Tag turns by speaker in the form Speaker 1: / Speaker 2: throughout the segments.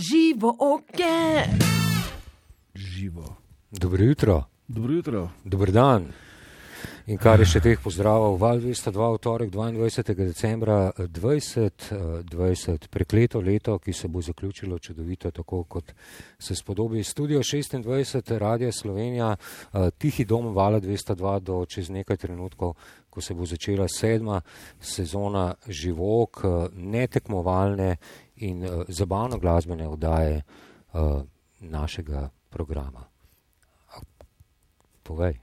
Speaker 1: živo oke.
Speaker 2: Živo.
Speaker 3: Dobro jutro,
Speaker 2: Dobro jutro.
Speaker 3: dober dan. In kar je še teh pozdravov, Val 202, v torek 22. decembra 2020, prekleto leto, ki se bo zaključilo čudovito, tako kot se spodobi. Studio 26, Radio Slovenija, eh, tihi dom Vala 202 do čez nekaj trenutkov, ko se bo začela sedma sezona živok, eh, netekmovalne in eh, zabavno glasbene oddaje eh, našega programa. Povej.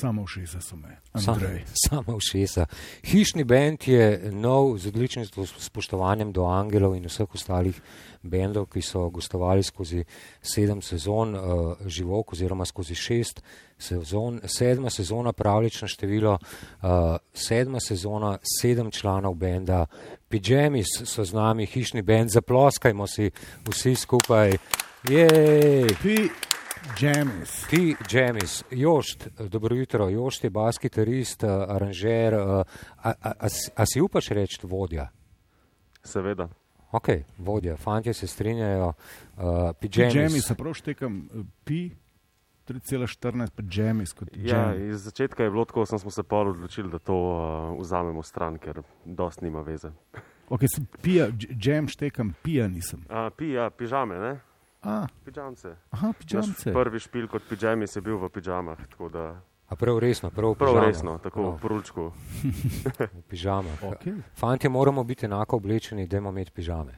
Speaker 2: Samo všesa so me.
Speaker 3: Sam-
Speaker 2: Andrej.
Speaker 3: Sama všesa. Hišni bend je nov z odličnim spo- spoštovanjem do Angelov in vseh ostalih bendov, ki so gostovali skozi sedem sezon uh, živok oziroma skozi šest sezon. Sedma sezona, pravlično število, uh, sedma sezona, sedem članov benda. Pijamis so z nami, hišni bend, zaploskajmo si vsi skupaj. Jej!
Speaker 2: Pi Jamis.
Speaker 3: Ti, James, Jošt, dobro jutro, Jošt je bas kitarist, eh, aranžer, eh, a, a, a, si- a si upaš reči vodja?
Speaker 4: Seveda.
Speaker 3: Ok, vodja, fantje se strinjajo, uh,
Speaker 2: Pi
Speaker 3: pijamis.
Speaker 2: Jamis, prav štekam eh, pi 3,14 pa Jamis kot
Speaker 4: Ja,
Speaker 2: Jam.
Speaker 4: iz začetka je bilo tako, da smo se pa odločili, da to uh, vzamemo stran, ker dost nima veze.
Speaker 2: Ok, sem pija, Jam štekam, pija nisem.
Speaker 4: Uh, pi, ja, pižame, ne?
Speaker 2: A,
Speaker 4: Pižamce.
Speaker 2: aha,
Speaker 4: Naš
Speaker 2: pijamce.
Speaker 4: prvi špil kot pižamis je bil v pižamah, tako da
Speaker 3: A prav resno, prav,
Speaker 4: prav resno, tako
Speaker 3: No,
Speaker 4: v poručku.
Speaker 3: v pižama.
Speaker 2: Okay.
Speaker 3: Fantje moramo biti enako oblečeni, da imamo imeti pižame.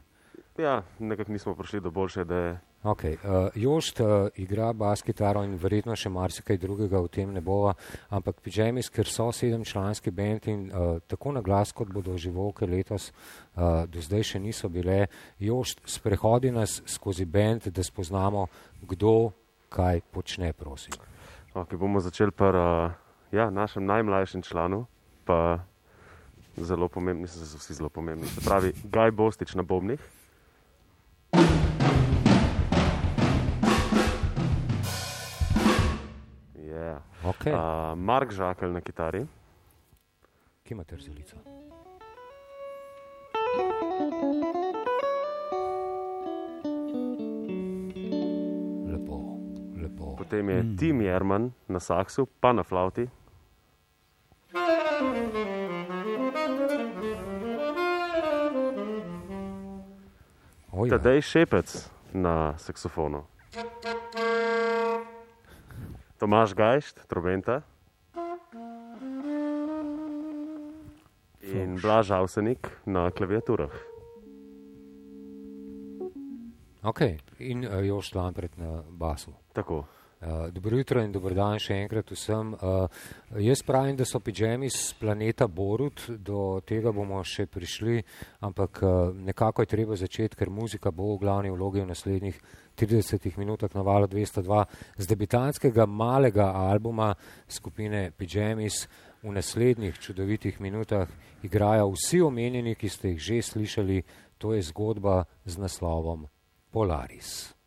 Speaker 4: Ja, nekako nismo prišli do boljše ideje.
Speaker 3: Okay. Uh, Jošt uh, igra bas kitaro in verjetno še marsikaj drugega v tem ne bova, ampak Pijamis, ker so sedemčlanski bend in uh, tako na glas, kot bodo živoke letos, uh, do zdaj še niso bile. Jošt, sprehodi nas skozi bend, da spoznamo, kdo kaj počne, prosim.
Speaker 4: Okay, bomo začeli pa uh, ja, našem najmlajšem članu, pa zelo pomembni, mislim, da so vsi zelo pomembni. Se pravi, Gaj Bostič na Bobnih. Yeah.
Speaker 3: Okay. Uh,
Speaker 4: Mark Žakelj na kitari,
Speaker 3: Kje imate rzelico? Lepo, lepo.
Speaker 4: potem je mm. Tim Jerman na saksu, pa na flauti,
Speaker 3: Oh, ja.
Speaker 4: Tadej Šepec na saksofonu, Tomaš Gajšt, trobenta in Blaž Avsenik na klaviaturah.
Speaker 3: Okay. In uh, Jošt Lampret na basu.
Speaker 4: Tako.
Speaker 3: Uh, dobro jutro in dobro dan še enkrat vsem. Uh, jaz pravim, da so pijami z planeta Borut, do tega bomo še prišli, ampak uh, nekako je treba začeti, ker muzika bo v glavni vlogi v naslednjih 30 minutah na valu 202 z debitanskega malega albuma skupine Pijamis. V naslednjih čudovitih minutah igrajo vsi omenjeni, ki ste jih že slišali, to je zgodba z naslovom Polaris.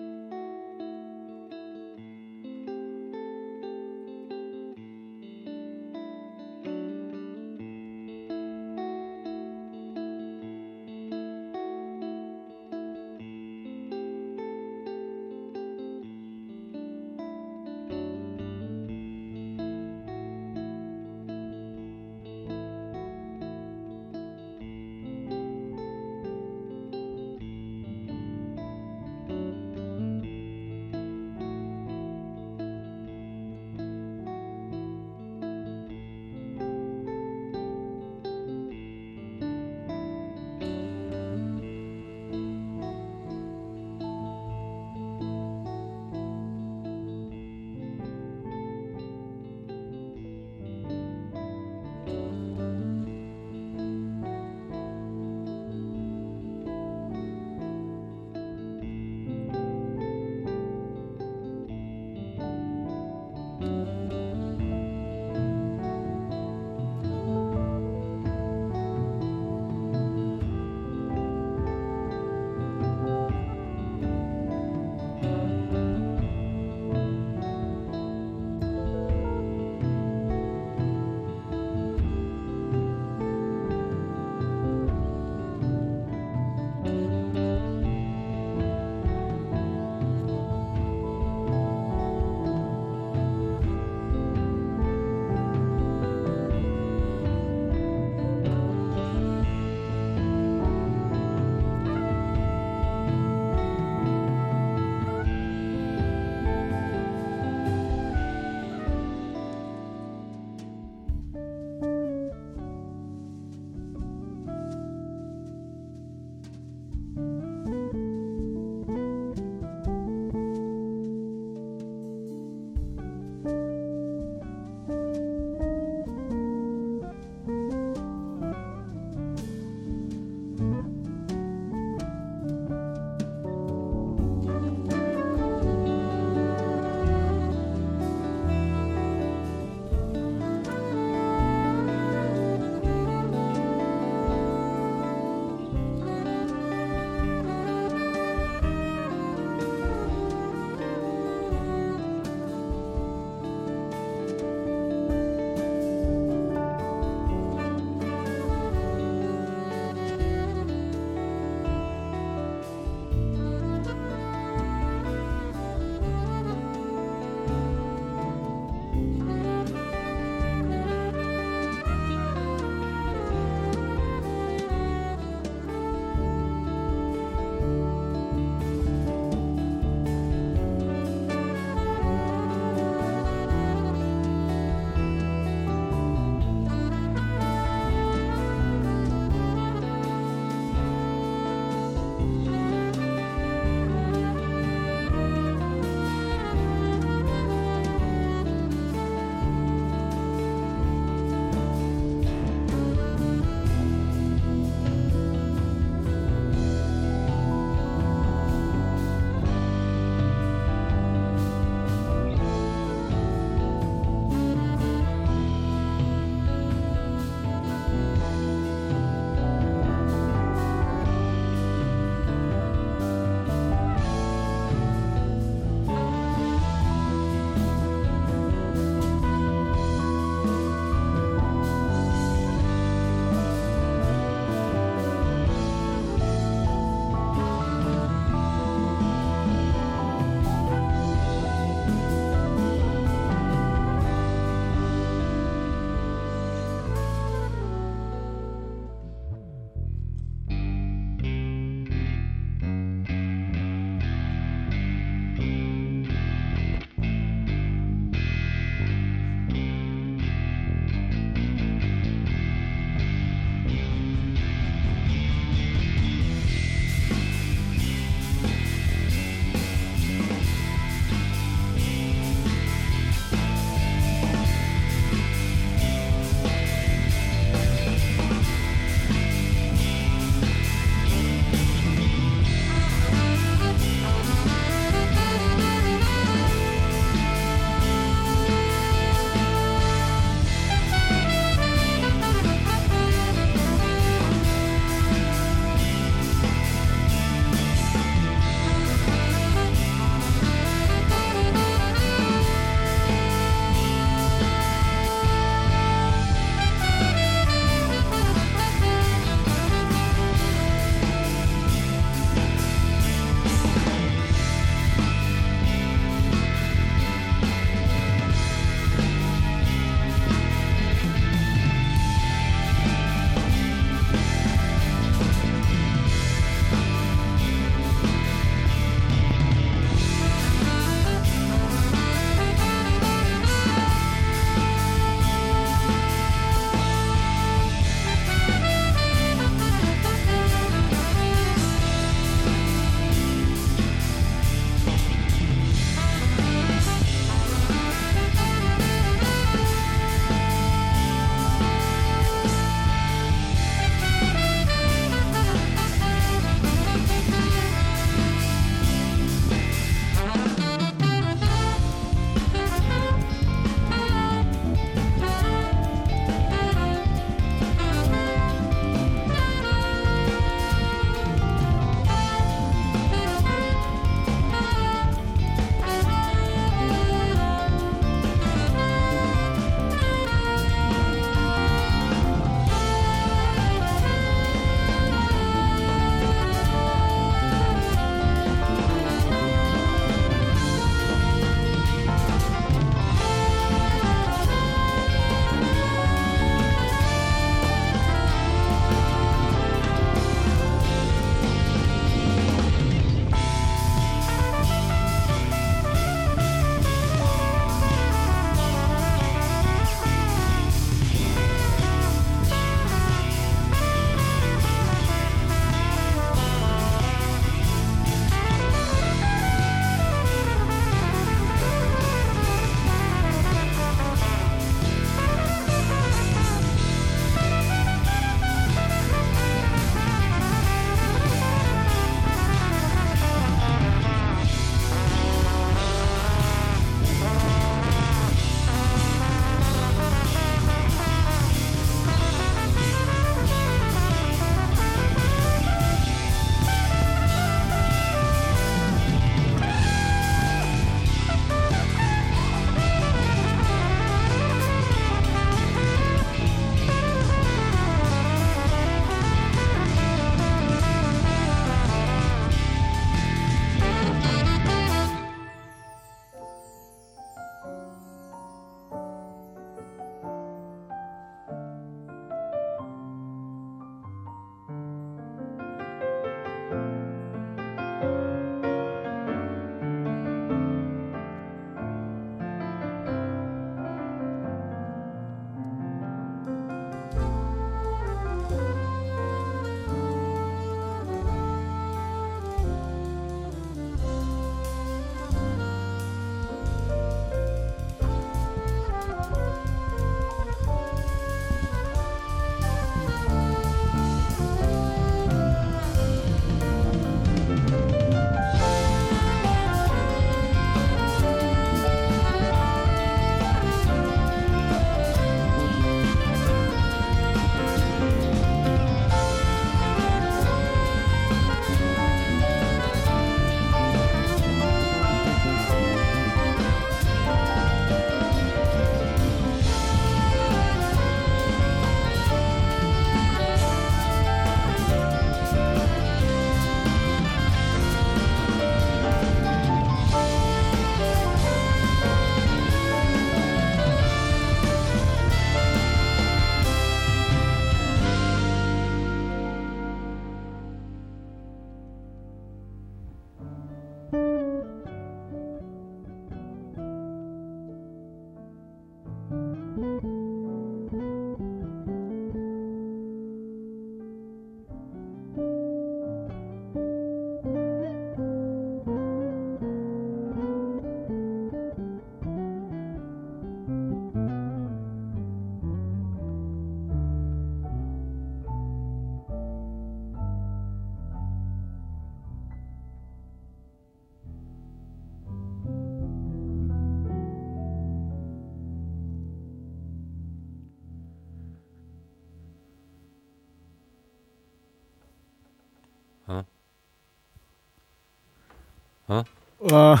Speaker 3: A?
Speaker 2: Uh,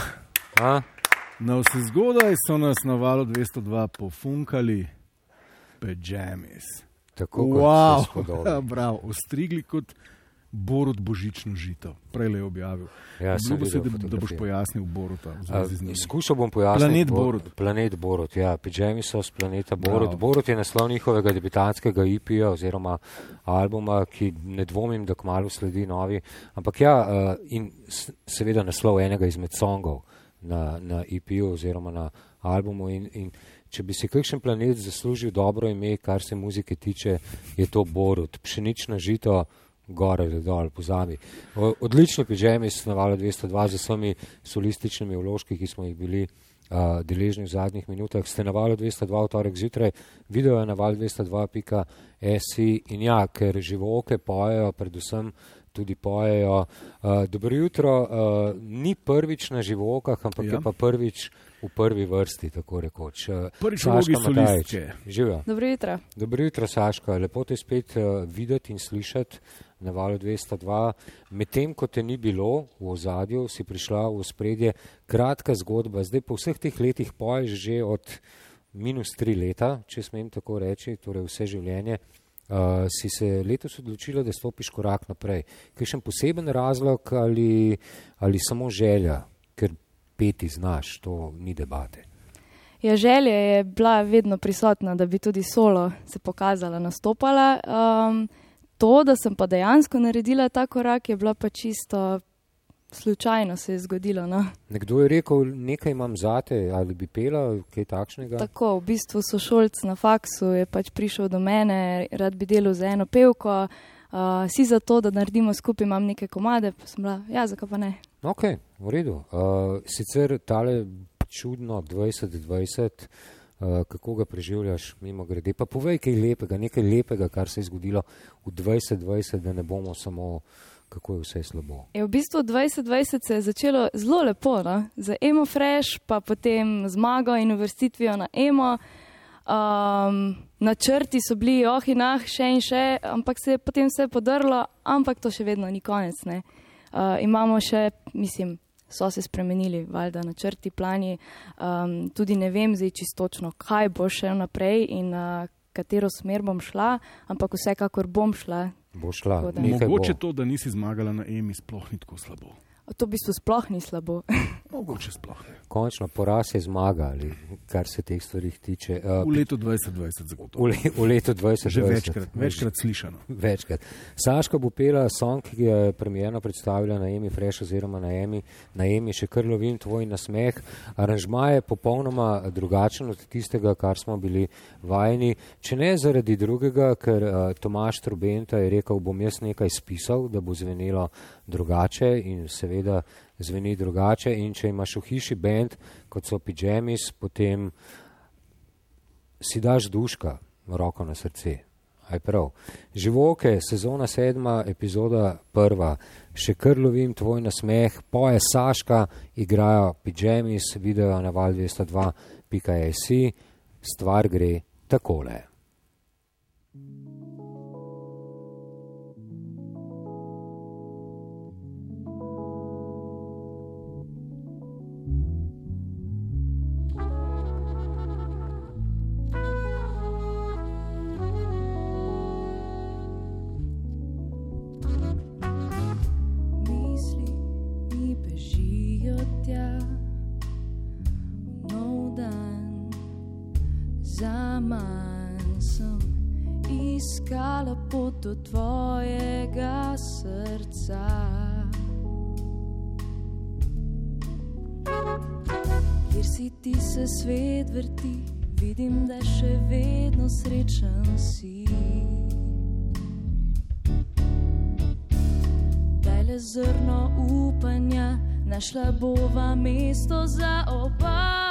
Speaker 3: A?
Speaker 2: na vse zgodaj so nas na valu 202 pofunkali, pejamis.
Speaker 3: Tako kot
Speaker 2: Wow,
Speaker 3: spodobi.
Speaker 2: ja, bravo, ostrigli kot Borut Božično žito. Prej je objavil.
Speaker 3: Ja,
Speaker 2: si,
Speaker 3: videl
Speaker 2: da, da boš pojasnil Boruta.
Speaker 3: Skušal bom pojasniti.
Speaker 2: Planet
Speaker 3: Bo-
Speaker 2: Borut.
Speaker 3: Planet Borut, ja. Pijami so z planeta Borut.
Speaker 2: Bravo.
Speaker 3: Borut je naslov njihovega debitanskega IP-ja oziroma albuma, ki ne dvomim, da kmalo sledi novi. Ampak ja, in seveda naslov enega izmed songov na, na IP-ju oziroma na albumu. In, in če bi si kakšen planet zaslužil dobro ime, kar se muzike tiče, je to Borut. Pšenično žito. Gore ali dol, pozabi. Odlični pižami s navalo 202 z vsemi solističnimi vložki, ki smo jih bili uh, deležni v zadnjih minutah. Ste na valu 202 v torek zjutraj, video je na val 202.si in ja, ker živoke pojejo, predvsem tudi pojejo. Uh, dobro jutro, uh, ni prvič na živokah, ampak ja. Je pa prvič v prvi vrsti, tako rekoč. Uh,
Speaker 2: Prvič v vlogi solistke.
Speaker 3: Živijo.
Speaker 1: Dobro jutro.
Speaker 3: Dobro jutro, Saška. Lepo te spet uh, videti in slišati na valu 202. Medtem, ko te ni bilo v ozadju, si prišla v spredje. Kratka zgodba. Zdaj po vseh teh letih poješ že od minus tri leta, če smem tako reči, torej vse življenje. Uh, si se letos odločila, da stopiš korak naprej. Kakšen poseben razlog ali, ali samo želja, ker peti znaš, to ni debate.
Speaker 1: Ja, želja je bila vedno prisotna, da bi tudi solo se pokazala, nastopala. Um, to, da sem pa dejansko naredila ta korak, je bila pa čisto slučajno se je zgodilo. No.
Speaker 3: Nekdo je rekel, nekaj imam zate, ali bi pela kaj takšnega.
Speaker 1: Tako, v bistvu so šolc na faksu, je pač prišel do mene, rad bi delal za eno pevko, uh, si za to, da naredimo skupaj, imam neke komade, pa sem bila, ja, zakaj pa ne.
Speaker 3: Ok, v redu. Uh, sicer tale čudno 2020, uh, kako ga preživljaš, mimo grede. Pa povej kaj lepega, nekaj lepega, kar se je zgodilo v 2020, da ne bomo samo, kako je vse slabo.
Speaker 1: Je v bistvu 2020 se je začelo zelo lepo, no? z Emo Fresh, pa potem zmago in uvrstitvijo na Emo. Um, načrti so bili, oh in ah, še in še, ampak se je potem vse podrlo, ampak to še vedno ni konec. ne. Uh, imamo še, mislim, so se spremenili, valjda načrti, plani. Um, tudi ne vem zdaj čistočno, kaj bo še naprej in uh, katero smer bom šla, ampak vsekakor bom šla.
Speaker 3: Bo šla.
Speaker 2: Mogoče
Speaker 3: bo.
Speaker 2: to, da nisi zmagala na EMI, sploh ni tako slabo.
Speaker 1: To v bistvu sploh ni slabo.
Speaker 2: Mogoče sploh ne.
Speaker 3: Končno poraz je zmaga, ali kar se teh stvari tiče. Uh,
Speaker 2: V letu 2020 zagotovo.
Speaker 3: v, le, v letu 2020.
Speaker 2: Že večkrat, večkrat slišano.
Speaker 3: Večkrat. Saška bo pela song, ki ga je premijerno predstavila na Emi Fresh oziroma na Emi, na Emi še kar lovim tvoj nasmeh. Aranžma je popolnoma drugačen od tistega, kar smo bili vajeni. Če ne zaradi drugega, ker uh, Tomaš Trubenta je rekel, bom jaz nekaj spisal, da bo zvenelo drugače in seveda zveni drugače. In če imaš v hiši bend, kot so pijamis, potem si daš duška, roko na srce. Aj prav. Živoke, sezona sedma, epizoda prva. Še kar lovim tvoj nasmeh, poje Saška, igrajo pijamis, video na val 202.js, stvar gre takole.
Speaker 1: Kjer si ti se svet vrti, vidim, da še vedno srečen si. Daj le zrno upanja, našla bova mesto za oba.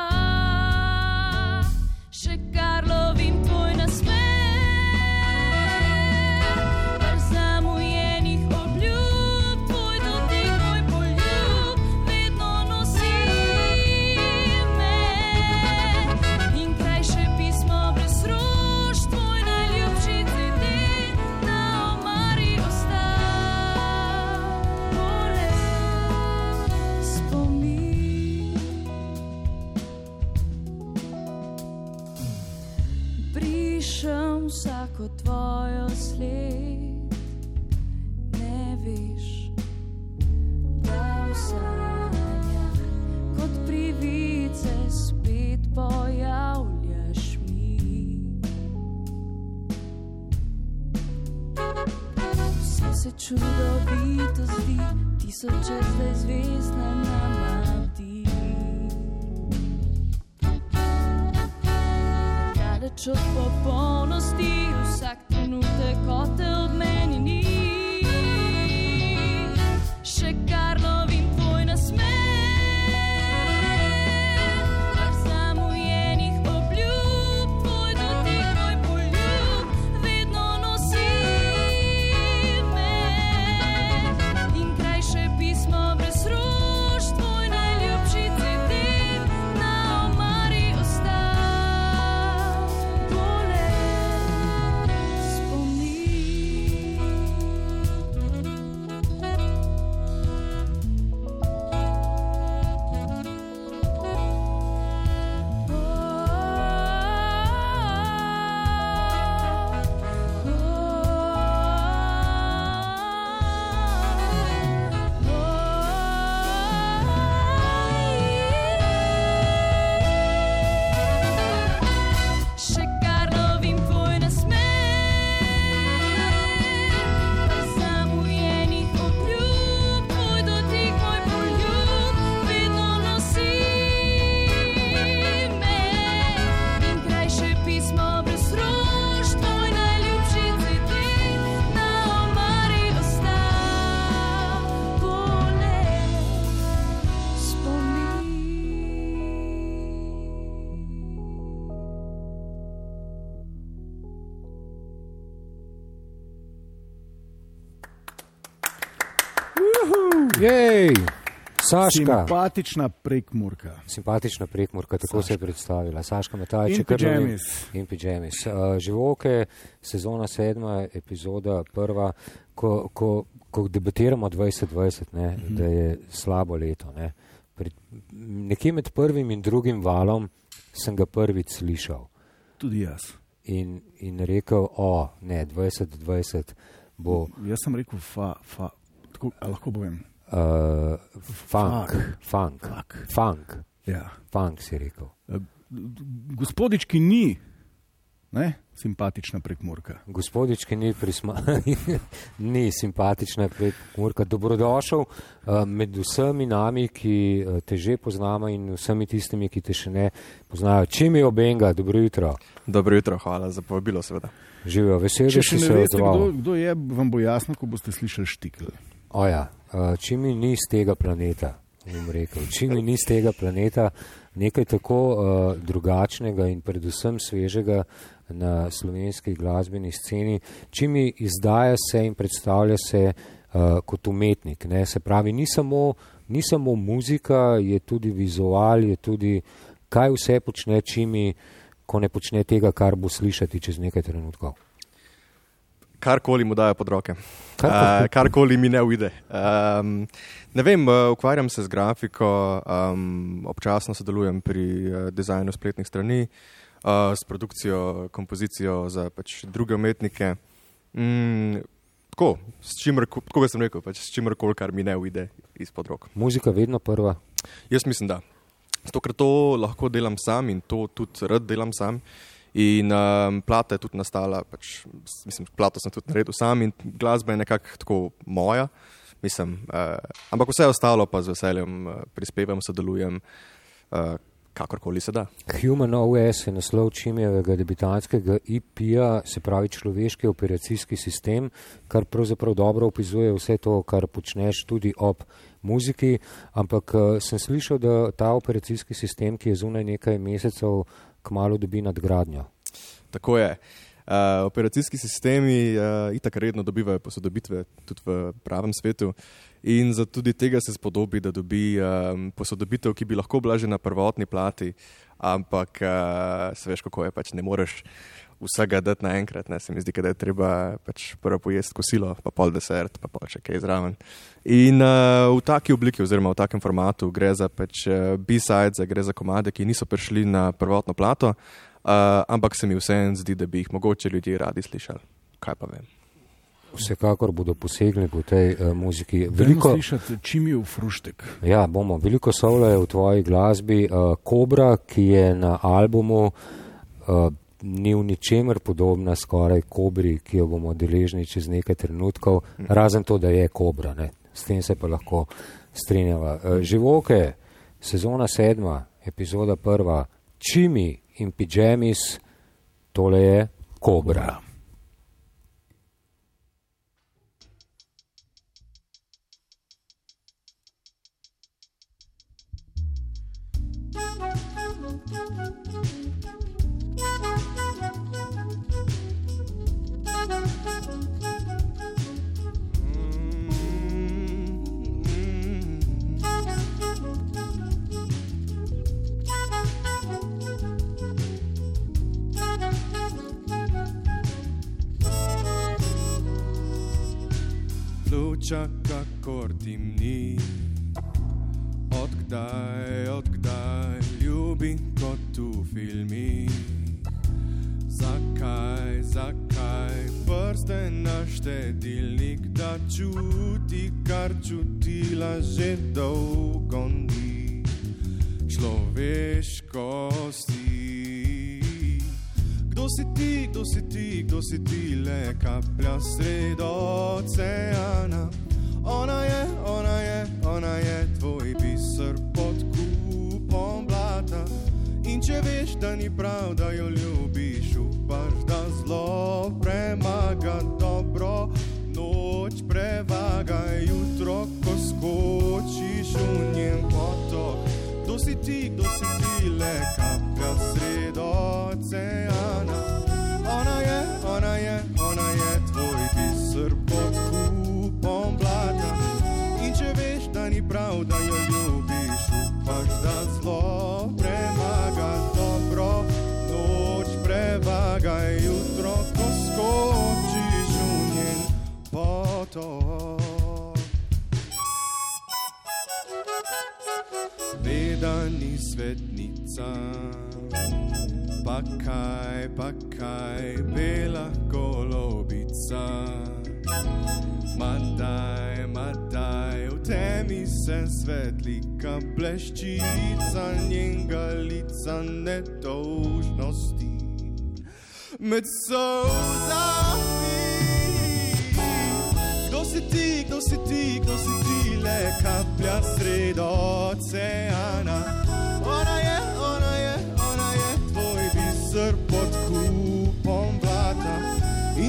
Speaker 1: Se čudovito zdi, tisoče zdaj zvezd na nama bdi. Daleč od popolnosti, vsak trenutek kot
Speaker 3: Saška.
Speaker 2: Simpatična prekmurka.
Speaker 3: Simpatična prekmurka, tako se je predstavila. Saška Metajč,
Speaker 2: pijamis.
Speaker 3: In pijamis. Uh, Živoke, sezona sedma, epizoda prva, ko, ko, ko debatiramo 2020, ne, mm -hmm. da je slabo leto. Ne. Pri, nekje med prvim in drugim valom sem ga prvič slišal
Speaker 2: Tudi jaz.
Speaker 3: in, in rekel, o, ne, 2020 bo
Speaker 2: Jaz sem rekel, fa, fa, tako, lahko povem.
Speaker 3: Uh, funk, funk,
Speaker 2: Fak.
Speaker 3: funk,
Speaker 2: Ja.
Speaker 3: funk si rekel.
Speaker 2: Gospodič, ki ni ne, simpatična prekmurka.
Speaker 3: Gospodič, ki ni, prisma, ni simpatična prekmurka, dobrodošel uh, med vsemi nami, ki te že poznamo in vsemi tistimi, ki te še ne poznajo. Čim je obenga, dobro jutro.
Speaker 5: Dobro jutro, hvala za povabilo, seveda.
Speaker 3: Živijo, veseli, da si
Speaker 2: ne
Speaker 3: se
Speaker 2: veste,
Speaker 3: odzval.
Speaker 2: kdo, kdo je, vam bo jasno, ko boste slišali štikl.
Speaker 3: Oja, uh, čim mi ni z tega planeta, bom rekel, čim mi ni z tega planeta, nekaj tako uh, drugačnega in predvsem svežega na slovenski glasbeni sceni, čim mi izdaja se in predstavlja se uh, kot umetnik. Ne? Se pravi, ni samo, ni samo muzika, je tudi vizual, je tudi kaj vse počne, čim mi, ko ne počne tega, kar bo slišati čez nekaj trenutkov.
Speaker 5: Karkoli mu dajo pod roke,
Speaker 3: Karkoli.
Speaker 5: uh, karkoli mi ne uide. Um, ne vem, uh, ukvarjam se z grafiko, um, občasno sodelujem pri uh, dizajnu spletnih strani, uh, s produkcijo, kompozicijo za pač, druge umetnike. Mm, tako, s čimer, tako sem rekel, pač, s čimer koli, kar mi ne uide izpod rok.
Speaker 3: Muzika vedno prva.
Speaker 5: Jaz mislim, da. Zato, ker to lahko delam sam in to tudi rad delam sam. In um, plata je tudi nastala, pač, mislim, plato sem tudi naredil sam in glasba je nekako tako moja. Mislim, uh, ampak vse ostalo pa z veseljem uh, prispevam, sodelujem, uh, kakorkoli se da.
Speaker 3: Human OS je naslov Čimijevega debitanskega IP-ja, se pravi človeški operacijski sistem, kar pravzaprav dobro opisuje vse to, kar počneš tudi ob muziki. Ampak uh, sem slišal, da ta operacijski sistem, ki je zunaj nekaj mesecev, kmalo dobi nadgradnjo.
Speaker 5: Tako je. Uh, operacijski sistemi uh, itak redno dobivajo posodobitve tudi v pravem svetu in zato tudi tega se spodobi, da dobi um, posodobitev, ki bi lahko bila že na prvotni plati, ampak uh, veš, kako je, pač ne moreš vsega dati naenkrat. Ne? Se mi zdi, da je treba pač prvo pojesti kosilo, pa pol desert, pa pol še kaj zraven. In uh, v taki obliki, oziroma v takem formatu, gre za pač, uh, B-sides, gre za komade, ki niso prišli na prvotno plato, uh, ampak se mi vseeno zdi, da bi jih mogoče ljudje radi slišali. Kaj pa vem.
Speaker 3: Vsekakor bodo posegli po tej uh, muziki.
Speaker 2: Veliko
Speaker 3: Veliko,
Speaker 2: slišati, čim je v fruštek.
Speaker 3: ja, bomo, veliko soula je v tvoji glasbi. Uh, Kobra, ki je na albumu, uh, ni v ničemer podobna skoraj kobri, ki jo bomo deležni čez nekaj trenutkov, razen to, da je kobra. Ne. S tem se pa lahko strinjava. Uh, živoke, sezona sedma, epizoda prva, čimi in pijamis, tole je kobra.
Speaker 5: Luča, kakor dimni. Odkdaj, odkdaj ljubim kot v filmih? Zakaj, zakaj prste na štedilnik, da čuti, kar čutila že dolgo ni človeškosti? Si ti, kdo si ti, kdo si ti, le kaplja sredo oceana? Ona je, ona je, ona je tvoj biser pod kupom blata. In če veš, da ni prav, da jo ljubiš, upaš, da zlo premaga dobro, noč prevaga jutro, ko skočiš v njen potok. Kdo si ti, kdo si ti, le kaplja sredo oceana? Ona je, ona je, pa kaj, pa kaj, bela golobica. Madaj, madaj, v temi se svetlika bleščica njenga lica nedolžnosti. Med solzami, kdo si ti, kdo si ti, kdo si ti, le kaplja sredo oceana.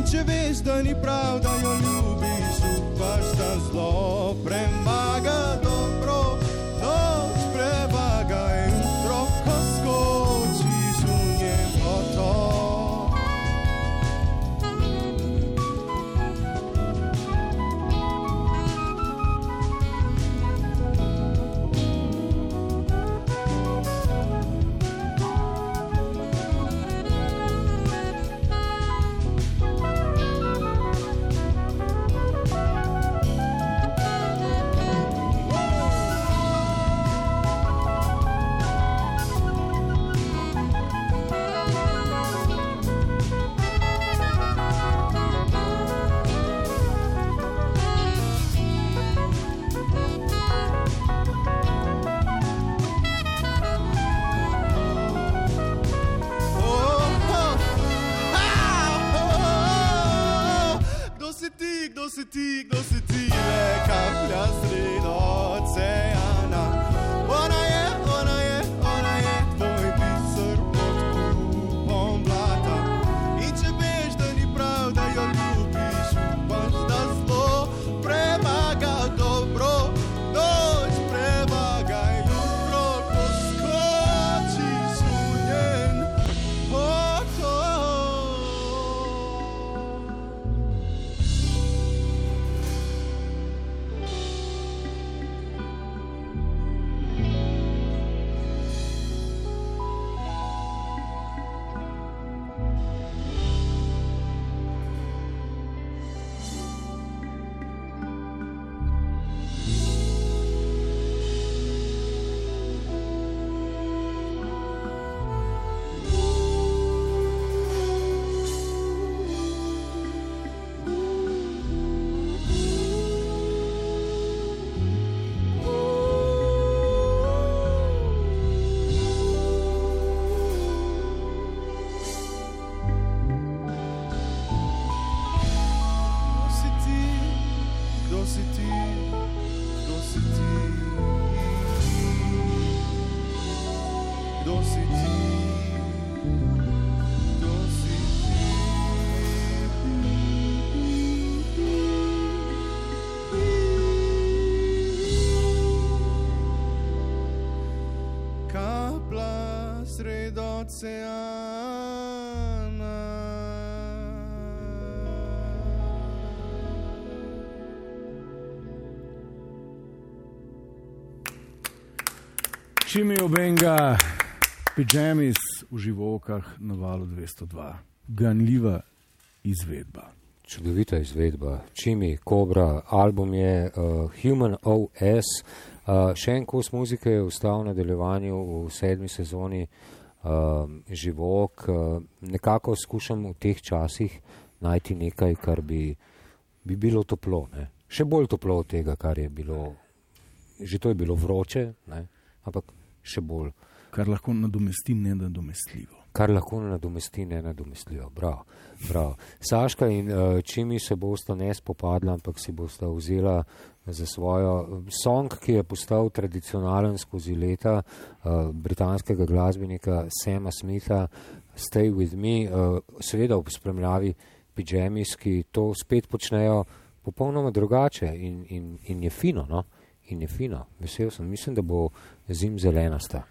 Speaker 5: Če veš, da ni prav, da jo ljubiš, upaš, da zlo premaga kdo si ti, kdo si ti. Kapla sred oceana.
Speaker 2: Čimi Obenga, pijamis v živokah na valu 202, ganljiva izvedba.
Speaker 3: Čudovita izvedba, Čimi, Kobra, album je uh, Human OS. Uh, še en kos muzike je ostal v nadaljevanju v sedmi sezoni uh, živok. Uh, nekako skušam v teh časih najti nekaj, kar bi, bi bilo toplo. Ne? Še bolj toplo od tega, kar je bilo. Že to je bilo vroče, ne? ampak še bolj.
Speaker 2: Kar lahko nadomesti nenadomestljivo.
Speaker 3: Kar lahko nadomesti nenadomestljivo. Bravo, bravo. Saška in uh, čimi se bosta ne spopadla, ampak si bosta vzela za svojo song, ki je postal tradicionalen skozi leta uh, britanskega glasbenika Sema Smitha, Stay with me, uh, seveda v spremljavi pijamis, ki to spet počnejo popolnoma drugače in, in, in je fino. No? In je fino, vesel sem, mislim, da bo zim zelenasta.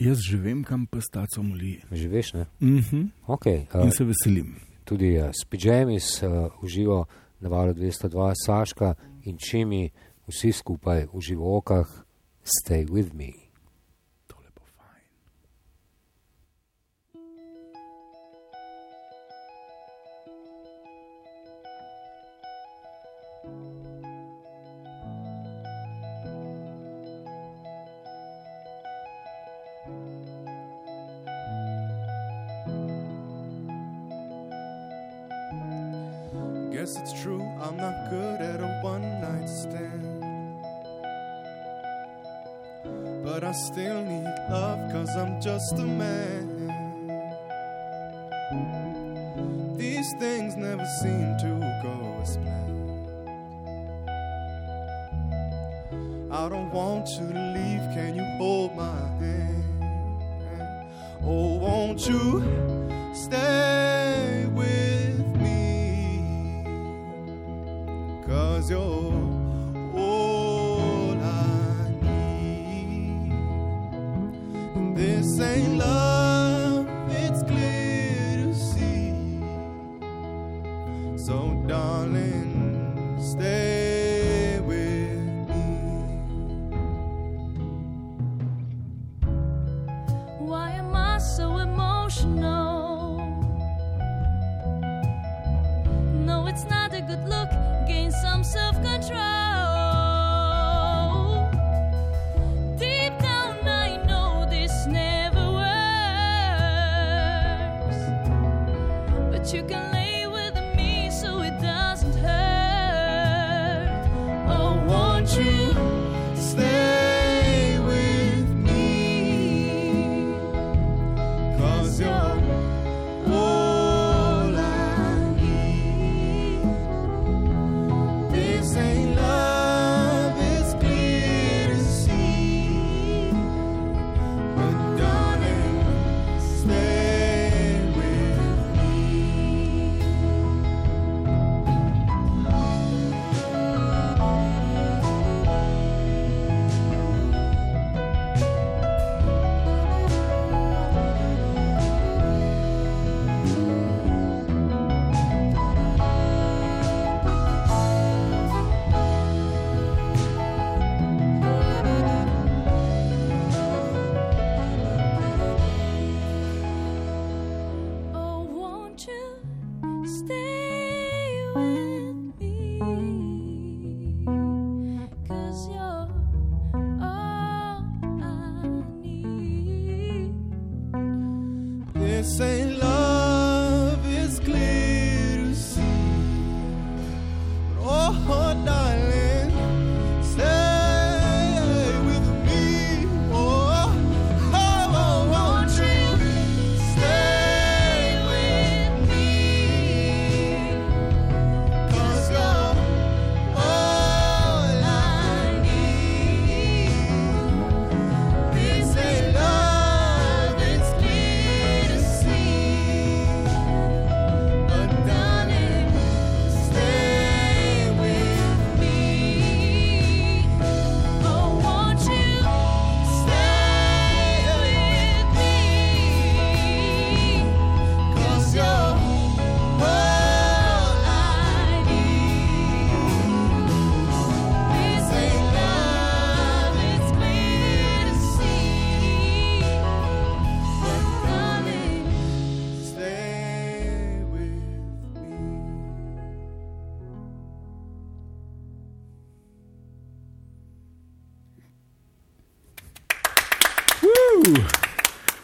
Speaker 2: Jaz že vem, kam pa staco moli.
Speaker 3: Že veš, ne?
Speaker 2: Mm -hmm.
Speaker 3: Okay,
Speaker 2: In se veselim.
Speaker 3: Tudi uh, s pijamis uh, uživo na valu 202, Saška in čimi, vsi skupaj v živokah, stay with me.
Speaker 5: I still need love, cause I'm just a man. These things never seem to go as planned. I don't want you to leave, can you hold my hand? Oh, won't you stay with me? Cause you're ain't love,
Speaker 6: This
Speaker 5: ain't love,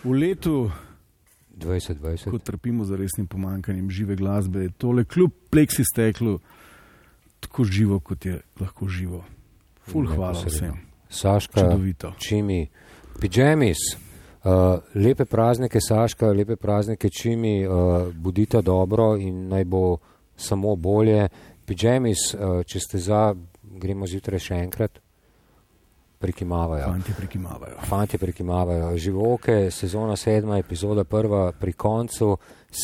Speaker 2: V letu,
Speaker 3: 2020.
Speaker 2: ko trpimo za resnim pomankanjem žive glasbe, je tole kljub pleksi steklu tako živo, kot je lahko živo. Ful, hvala
Speaker 3: Neposredno.
Speaker 2: vsem.
Speaker 3: Saška,
Speaker 2: Čudovito.
Speaker 3: Čimi, pijamis, uh, lepe praznike, Saška, lepe praznike, čimi, uh, budite dobro in naj bo samo bolje. Pijamis, uh, če ste za, gremo zjutraj še enkrat, prikimavajo.
Speaker 2: Fanti prikimavajo.
Speaker 3: Fantje prikimavajo. Živoke, sezona sedma, epizoda prva pri koncu,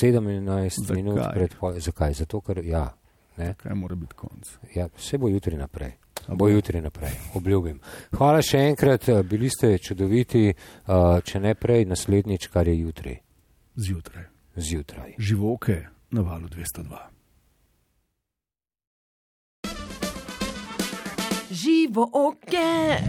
Speaker 3: 17
Speaker 2: Zakaj?
Speaker 3: minut pred. po- Zakaj? Zato, ker ja. Ne?
Speaker 2: Kaj mora biti konc?
Speaker 3: Ja, vse bo jutri naprej. Bo jutri naprej, obljubim. Hvala še enkrat, bili ste čudoviti, eh, če ne prej, naslednjič, kar je jutri,
Speaker 2: Zjutraj.
Speaker 3: zjutraj.
Speaker 2: Živoke na valu 202.
Speaker 7: Živo oke.